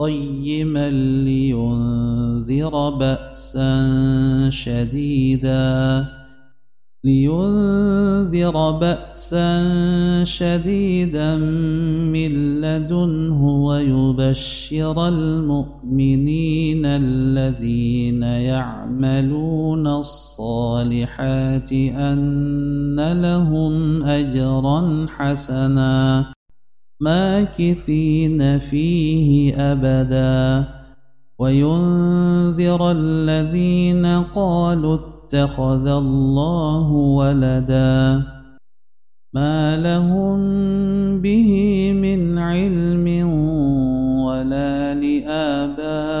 قيما لينذر بأسا شديدا لينذر بأسا شديدا من لدنه ويبشر المؤمنين الذين يعملون الصالحات أن لهم أجرا حسنا. ماكثين فيه أبدا. وينذر الذين قالوا اتخذ الله ولدا. ما لهم به من علم ولا لآبائهم.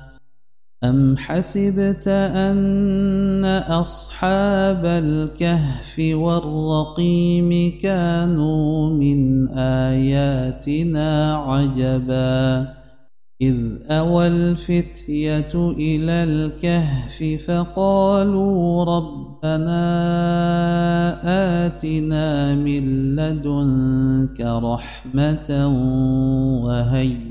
أم حسبت أن أصحاب الكهف والرقيم كانوا من آياتنا عجبا إذ أوى الفتية إلى الكهف فقالوا ربنا آتنا من لدنك رحمة وهيئ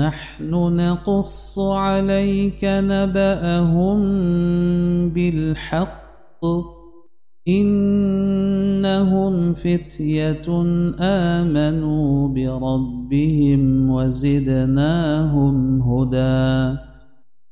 نحن نقص عليك نبأهم بالحق. إنهم فتية آمنوا بربهم وزدناهم هدى.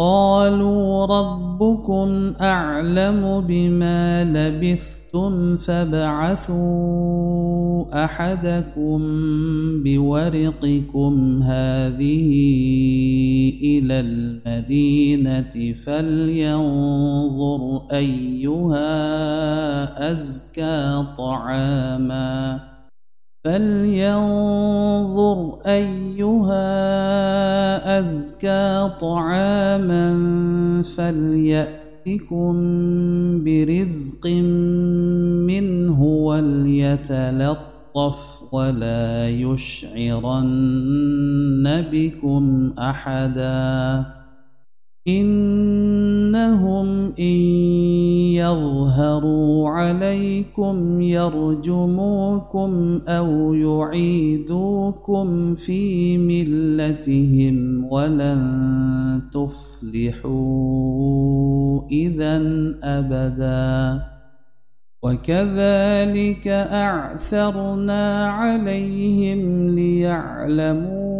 قالوا ربكم أعلم بما لبثتم فابعثوا أحدكم بورقكم هذه إلى المدينة فلينظر أيها أزكى طعاما فلينظر ايها ازكى طعاما فلياتكم برزق منه وليتلطف ولا يشعرن بكم احدا إنهم إن يظهروا عليكم يرجموكم أو يعيدوكم في ملتهم ولن تفلحوا إذا أبدا. وكذلك أعثرنا عليهم ليعلموا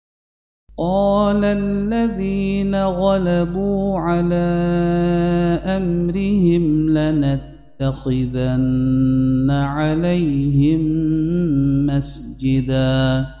قال الذين غلبوا على أمرهم لنتخذن عليهم مسجدا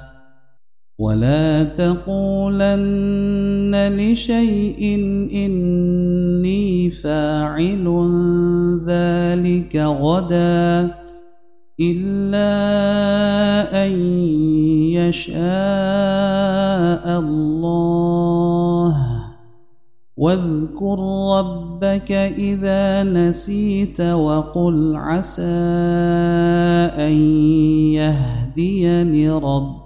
ولا تقولن لشيء إني فاعل ذلك غدا إلا أن يشاء الله واذكر ربك إذا نسيت وقل عسى أن يهديني ربي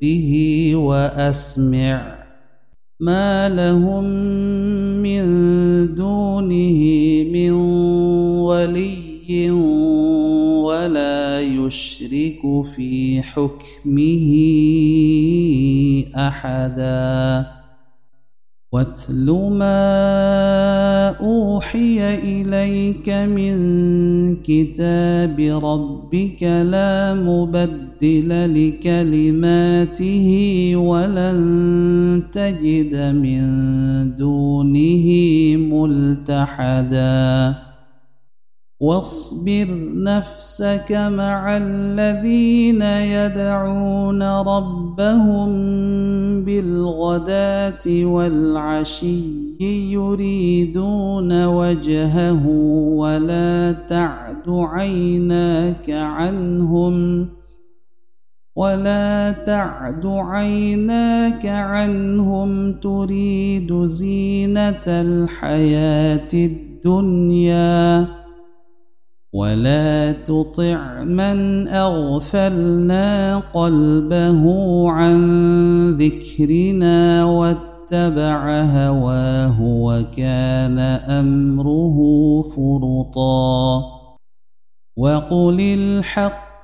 به وأسمع ما لهم من دونه من ولي ولا يشرك في حكمه أحدا واتل ما أوحي إليك من كتاب ربك لا مبدل لكلماته ولن تجد من دونه ملتحدا. واصبر نفسك مع الذين يدعون ربهم بالغداة والعشي يريدون وجهه ولا تعد عيناك عنهم ولا تعد عيناك عنهم تريد زينة الحياة الدنيا ولا تطع من أغفلنا قلبه عن ذكرنا واتبع هواه وكان أمره فرطا وقل الحق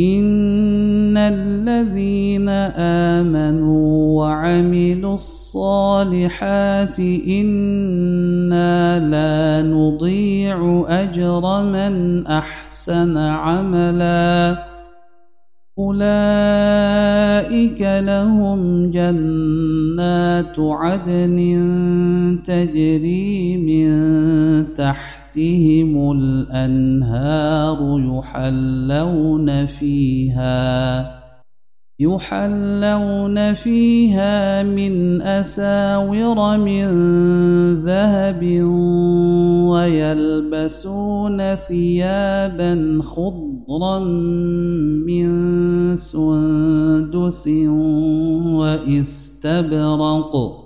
إن الذين آمنوا وعملوا الصالحات إنا لا نضيع أجر من أحسن عملا أولئك لهم جنات عدن تجري من تحتهم الأنهار يحلون فيها يحلون فيها من أساور من ذهب ويلبسون ثيابا خضرا من سندس وإستبرق.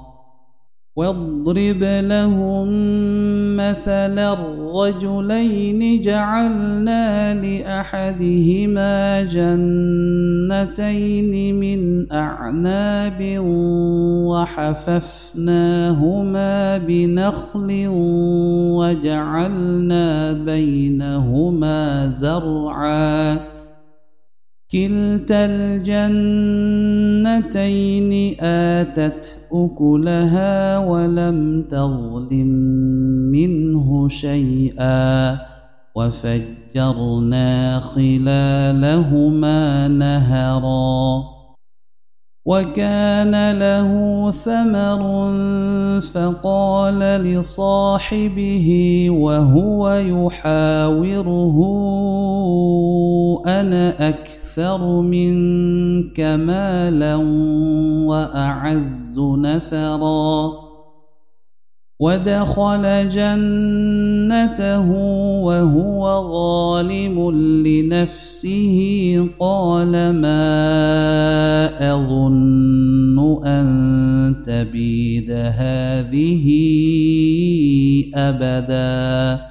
واضرب لهم مثلا الرجلين جعلنا لأحدهما جنتين من أعناب وحففناهما بنخل وجعلنا بينهما زرعا كلتا الجنتين آتت أكلها ولم تظلم منه شيئا وفجرنا خلالهما نهرا وكان له ثمر فقال لصاحبه وهو يحاوره أنا أكثر منك مالا وأعز نفرا. ودخل جنته وهو ظالم لنفسه. قال ما أظن أن تبيد هذه أبدا.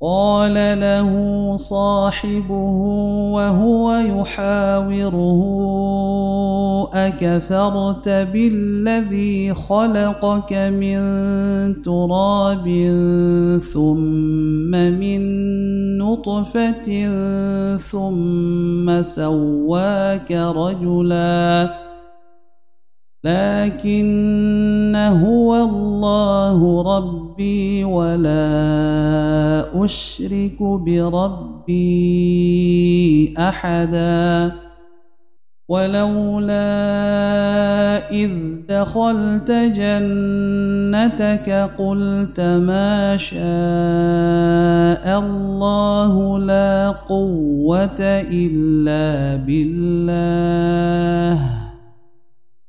قال له صاحبه وهو يحاوره أكثرت بالذي خلقك من تراب ثم من نطفة ثم سواك رجلا. لكن هو الله ربي ولا أشرك بربي أحداً ولولا إذ دخلت جنتك قلت ما شاء الله لا قوة إلا بالله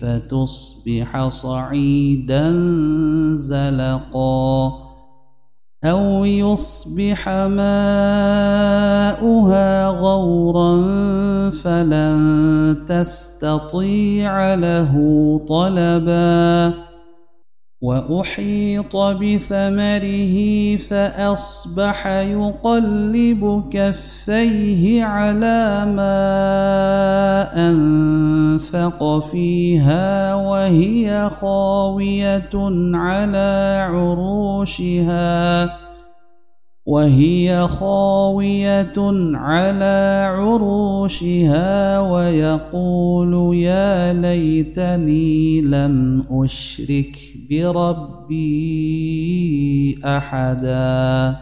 فتصبح صعيدا زلقا أو يصبح ماؤها غورا فلن تستطيع له طلبا وأحيط بثمره فأصبح يقلب كفيه على ما أنفق فيها وهي خاوية على عروشها وهي خاوية على عروشها ويقول يا ليتني لم أشرك. بربي أحدا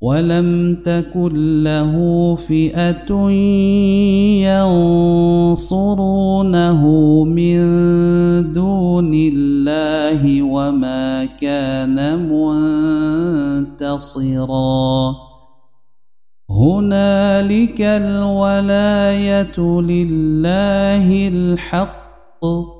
ولم تكن له فئة ينصرونه من دون الله وما كان منتصرا. هنالك الولاية لله الحق.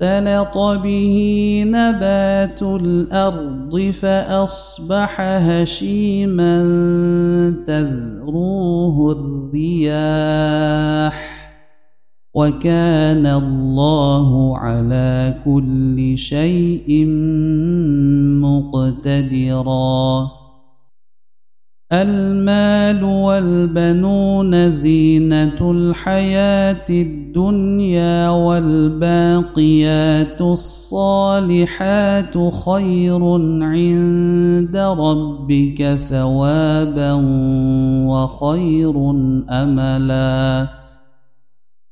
اختلط به نبات الأرض فأصبح هشيما تذروه الرياح. وكان الله على كل شيء مقتدراً. المال والبنون زينة الحياة الدنيا والباقيات الصالحات خير عند ربك ثوابا وخير أملاً.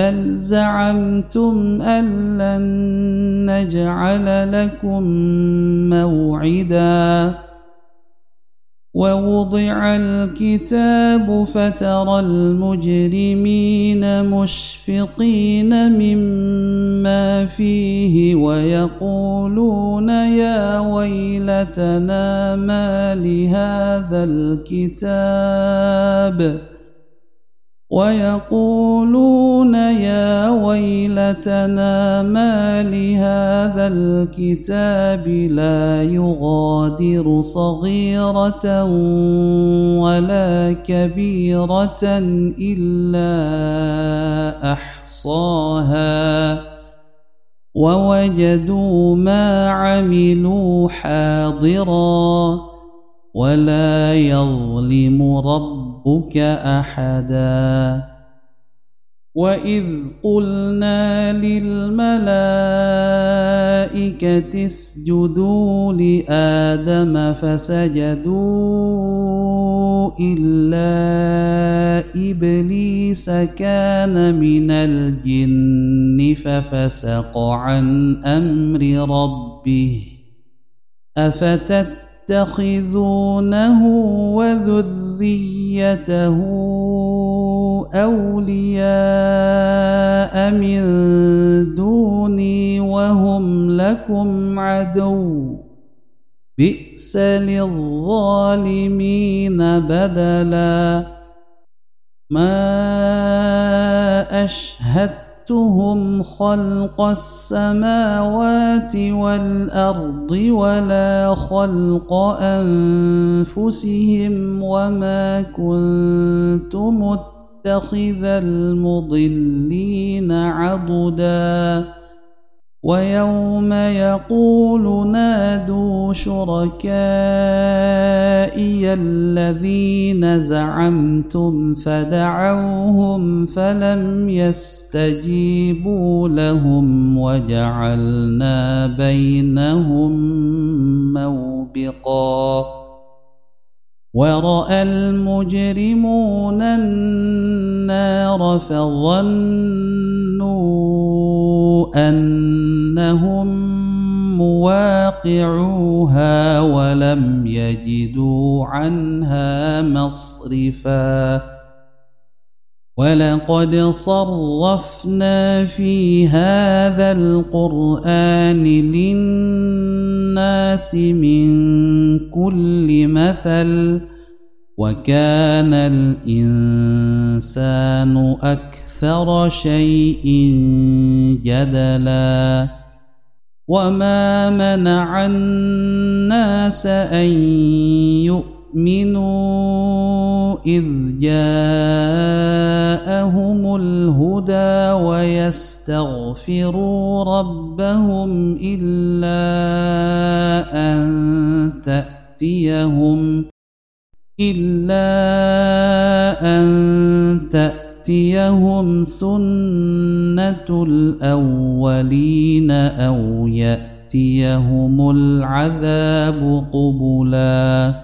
بل زعمتم أن لن نجعل لكم موعدا ووضع الكتاب فترى المجرمين مشفقين مما فيه ويقولون يا ويلتنا ما لهذا الكتاب ويقولون يا ويلتنا ما لهذا الكتاب لا يغادر صغيرة ولا كبيرة إلا أحصاها. ووجدوا ما عملوا حاضرا ولا يظلم رب ربك أحدا. وإذ قلنا للملائكة اسجدوا لآدم فسجدوا إلا إبليس كان من الجن ففسق عن أمر ربه. أفتتخذونه ذريته أولياء من دوني وهم لكم عدو بئس للظالمين بدلا ما أشهدت شهدتهم خلق السماوات والأرض ولا خلق أنفسهم وما كنت متخذ المضلين عضداً. ويوم يقول نادوا الذين زعمتم فدعوهم فلم يستجيبوا لهم وجعلنا بينهم موبقا. وراى المجرمون النار فظنوا ان أنهم مواقعوها ولم يجدوا عنها مصرفا. ولقد صرفنا في هذا القرآن للناس من كل مثل وكان الإنسان أكثر شيء جدلاً. وما منع الناس ان يؤمنوا اذ جاءهم الهدى ويستغفروا ربهم الا ان تاتيهم الا تأتيهم تأتيهم سنة الأولين أو يأتيهم العذاب قبلا.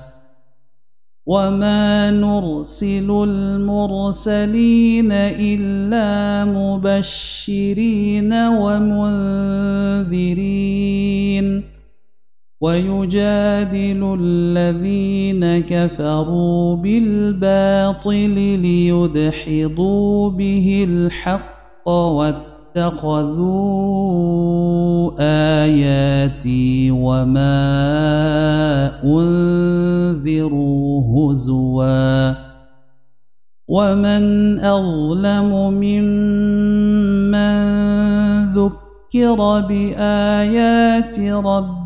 وما نرسل المرسلين إلا مبشرين ومنذرين. ويجادل الذين كفروا بالباطل ليدحضوا به الحق واتخذوا آياتي وما أنذروا هزوا ومن أظلم ممن ذكر بآيات ربه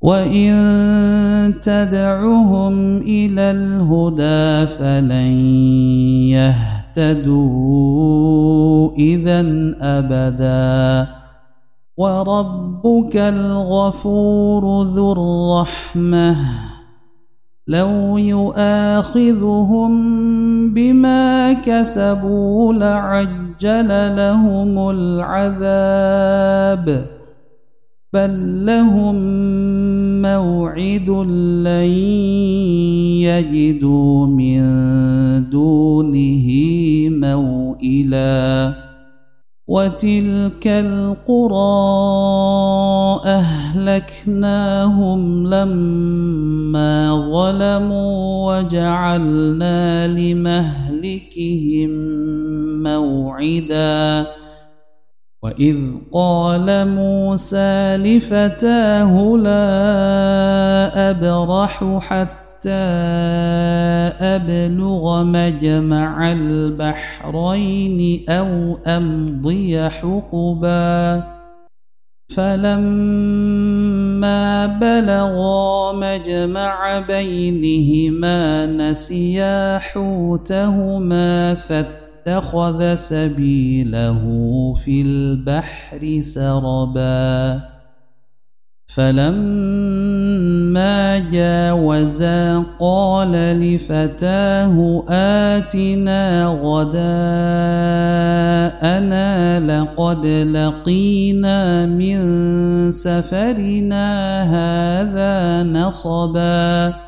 وإن تدعهم إلى الهدى فلن يهتدوا إذا أبدا وربك الغفور ذو الرحمة لو يؤاخذهم بما كسبوا لعجل لهم العذاب بل لهم موعد لن يجدوا من دونه موئلاً وتلك القرى أهلكناهم لما ظلموا وجعلنا لمهلكهم موعدا وإذ قال موسى لفتاه لا أبرح حتى أبلغ مجمع البحرين أو أمضي حقبا فلما بلغا مجمع بينهما نسيا حوتهما فاتخذ سبيله في البحر سربا. فلما جاوزا قال لفتاه آتنا غداءنا لقد لقينا من سفرنا هذا نصبا.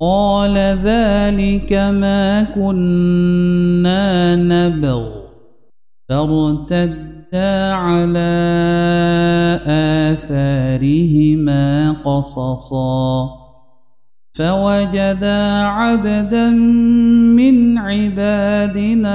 قال ذلك ما كنا نبغ. فارتدا على آثارهما قصصا. فوجدا عبدا من عبادنا.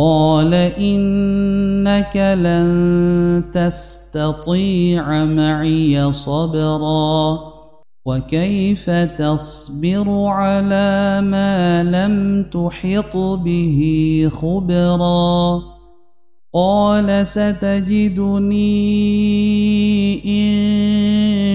قال إنك لن تستطيع معي صبرا وكيف تصبر على ما لم تحط به خبرا قال ستجدني إن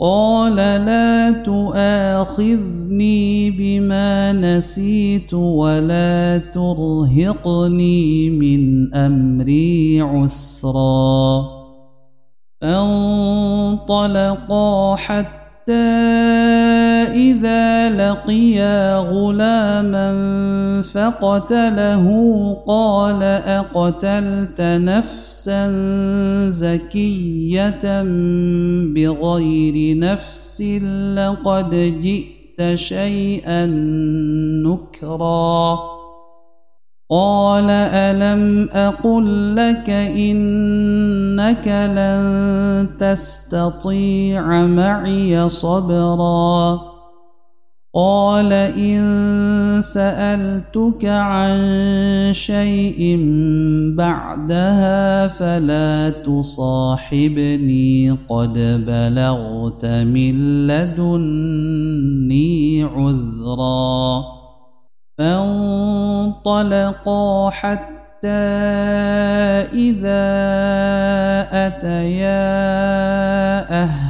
قال لا تؤاخذني بما نسيت ولا ترهقني من أمري عسرا. فانطلقا حتى إذا لقيا غلاما فقتله قال أقتلت نفسا زكية بغير نفس لقد جئت شيئا نكرا. قال ألم أقل لك إنك لن تستطيع معي صبرا؟ قال إن سألتك عن شيء بعدها فلا تصاحبني قد بلغت من لدني عذرا فانطلقا حتى إذا أتيا أهل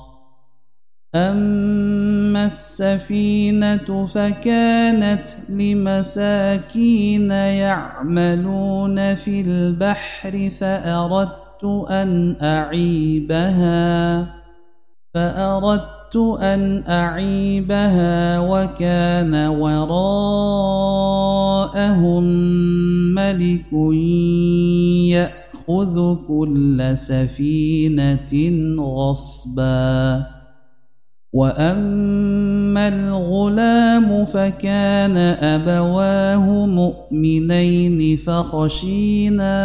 أما السفينة فكانت لمساكين يعملون في البحر فأردت أن أعيبها فأردت أن أعيبها وكان وراءهم ملك يأخذ كل سفينة غصباً. واما الغلام فكان ابواه مؤمنين فخشينا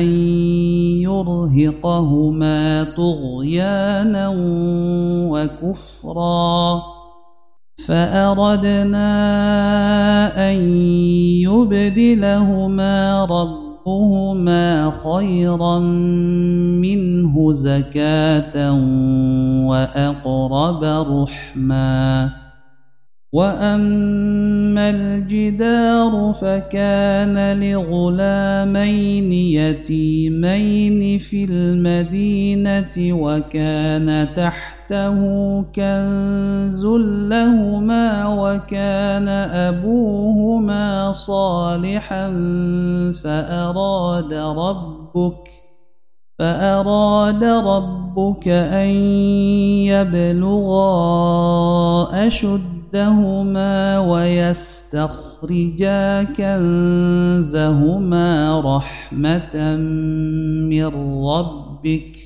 ان يرهقهما طغيانا وكفرا فاردنا ان يبدلهما رب ربهما خيرا منه زكاة وأقرب رحما وأما الجدار فكان لغلامين يتيمين في المدينة وكان تحت تحته كنز لهما وكان أبوهما صالحا فأراد ربك فأراد ربك أن يبلغا أشدهما ويستخرجا كنزهما رحمة من ربك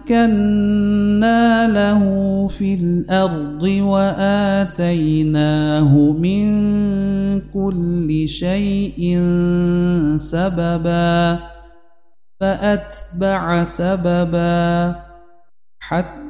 مكنا له في الأرض وآتيناه من كل شيء سببا فأتبع سببا حتى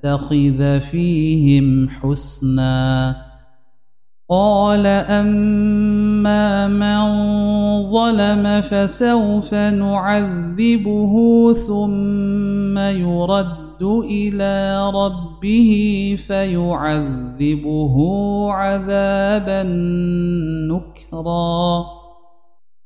نتخذ فيهم حسنا قال اما من ظلم فسوف نعذبه ثم يرد إلى ربه فيعذبه عذابا نكرا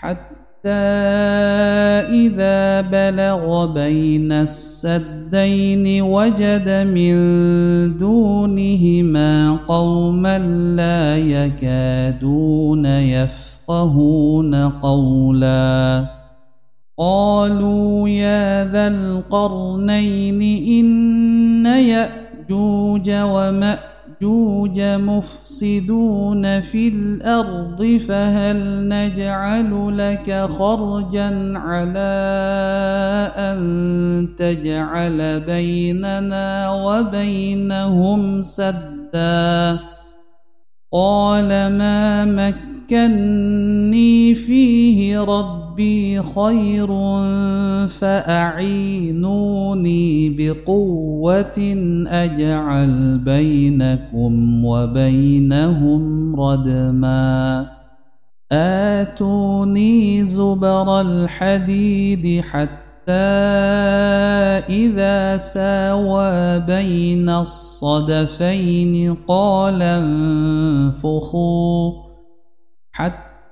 حتى إذا بلغ بين السدين وجد من دونهما قوما لا يكادون يفقهون قولا. قالوا يا ذا القرنين إن يأجوج ومأجوج يأجوج مفسدون في الأرض فهل نجعل لك خرجا على أن تجعل بيننا وبينهم سدا؟ قال ما مكني فيه ربي ربي خير فأعينوني بقوة أجعل بينكم وبينهم ردما. آتوني زبر الحديد حتى إذا ساوى بين الصدفين قال انفخوا حتى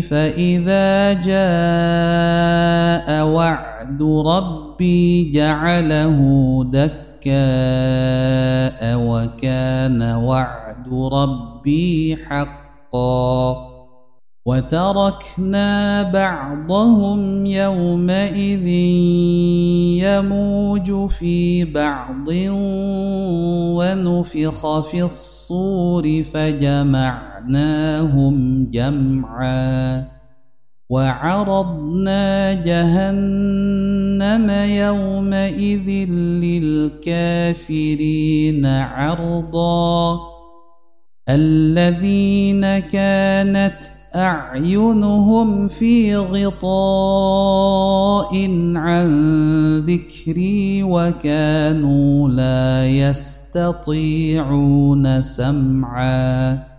فإذا جاء وعد ربي جعله دكاء وكان وعد ربي حقا وتركنا بعضهم يومئذ يموج في بعض ونفخ في الصور فجمعناهم جمعا وعرضنا جهنم يومئذ للكافرين عرضا الذين كانت أعينهم في غطاء عن ذكري وكانوا لا يستطيعون سمعا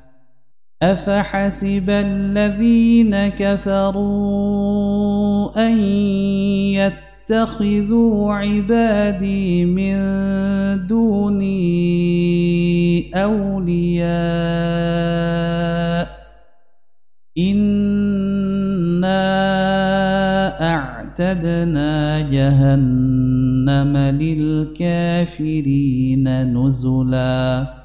أفحسب الذين كفروا أن يتخذوا عبادي من دوني أولياء إنا أعتدنا جهنم للكافرين نزلا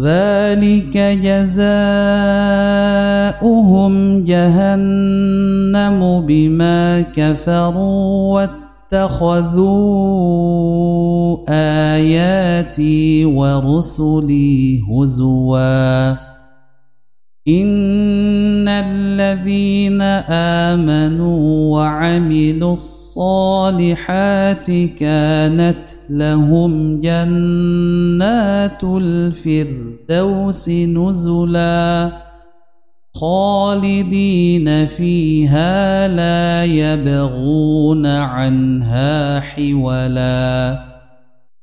ذلك جزاؤهم جهنم بما كفروا اتخذوا آياتي ورسلي هزوا إن الذين آمنوا وعملوا الصالحات كانت لهم جنات الفردوس نزلاً خالدين فيها لا يبغون عنها حولا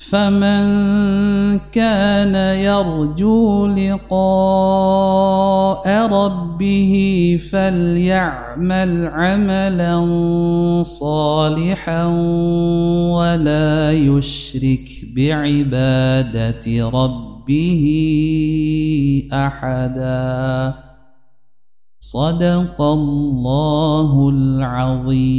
فمن كان يرجو لقاء ربه فليعمل عملا صالحا ولا يشرك بعبادة ربه أحدا. صدق الله العظيم.